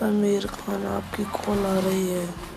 समीर खान आपकी कॉल आ रही है।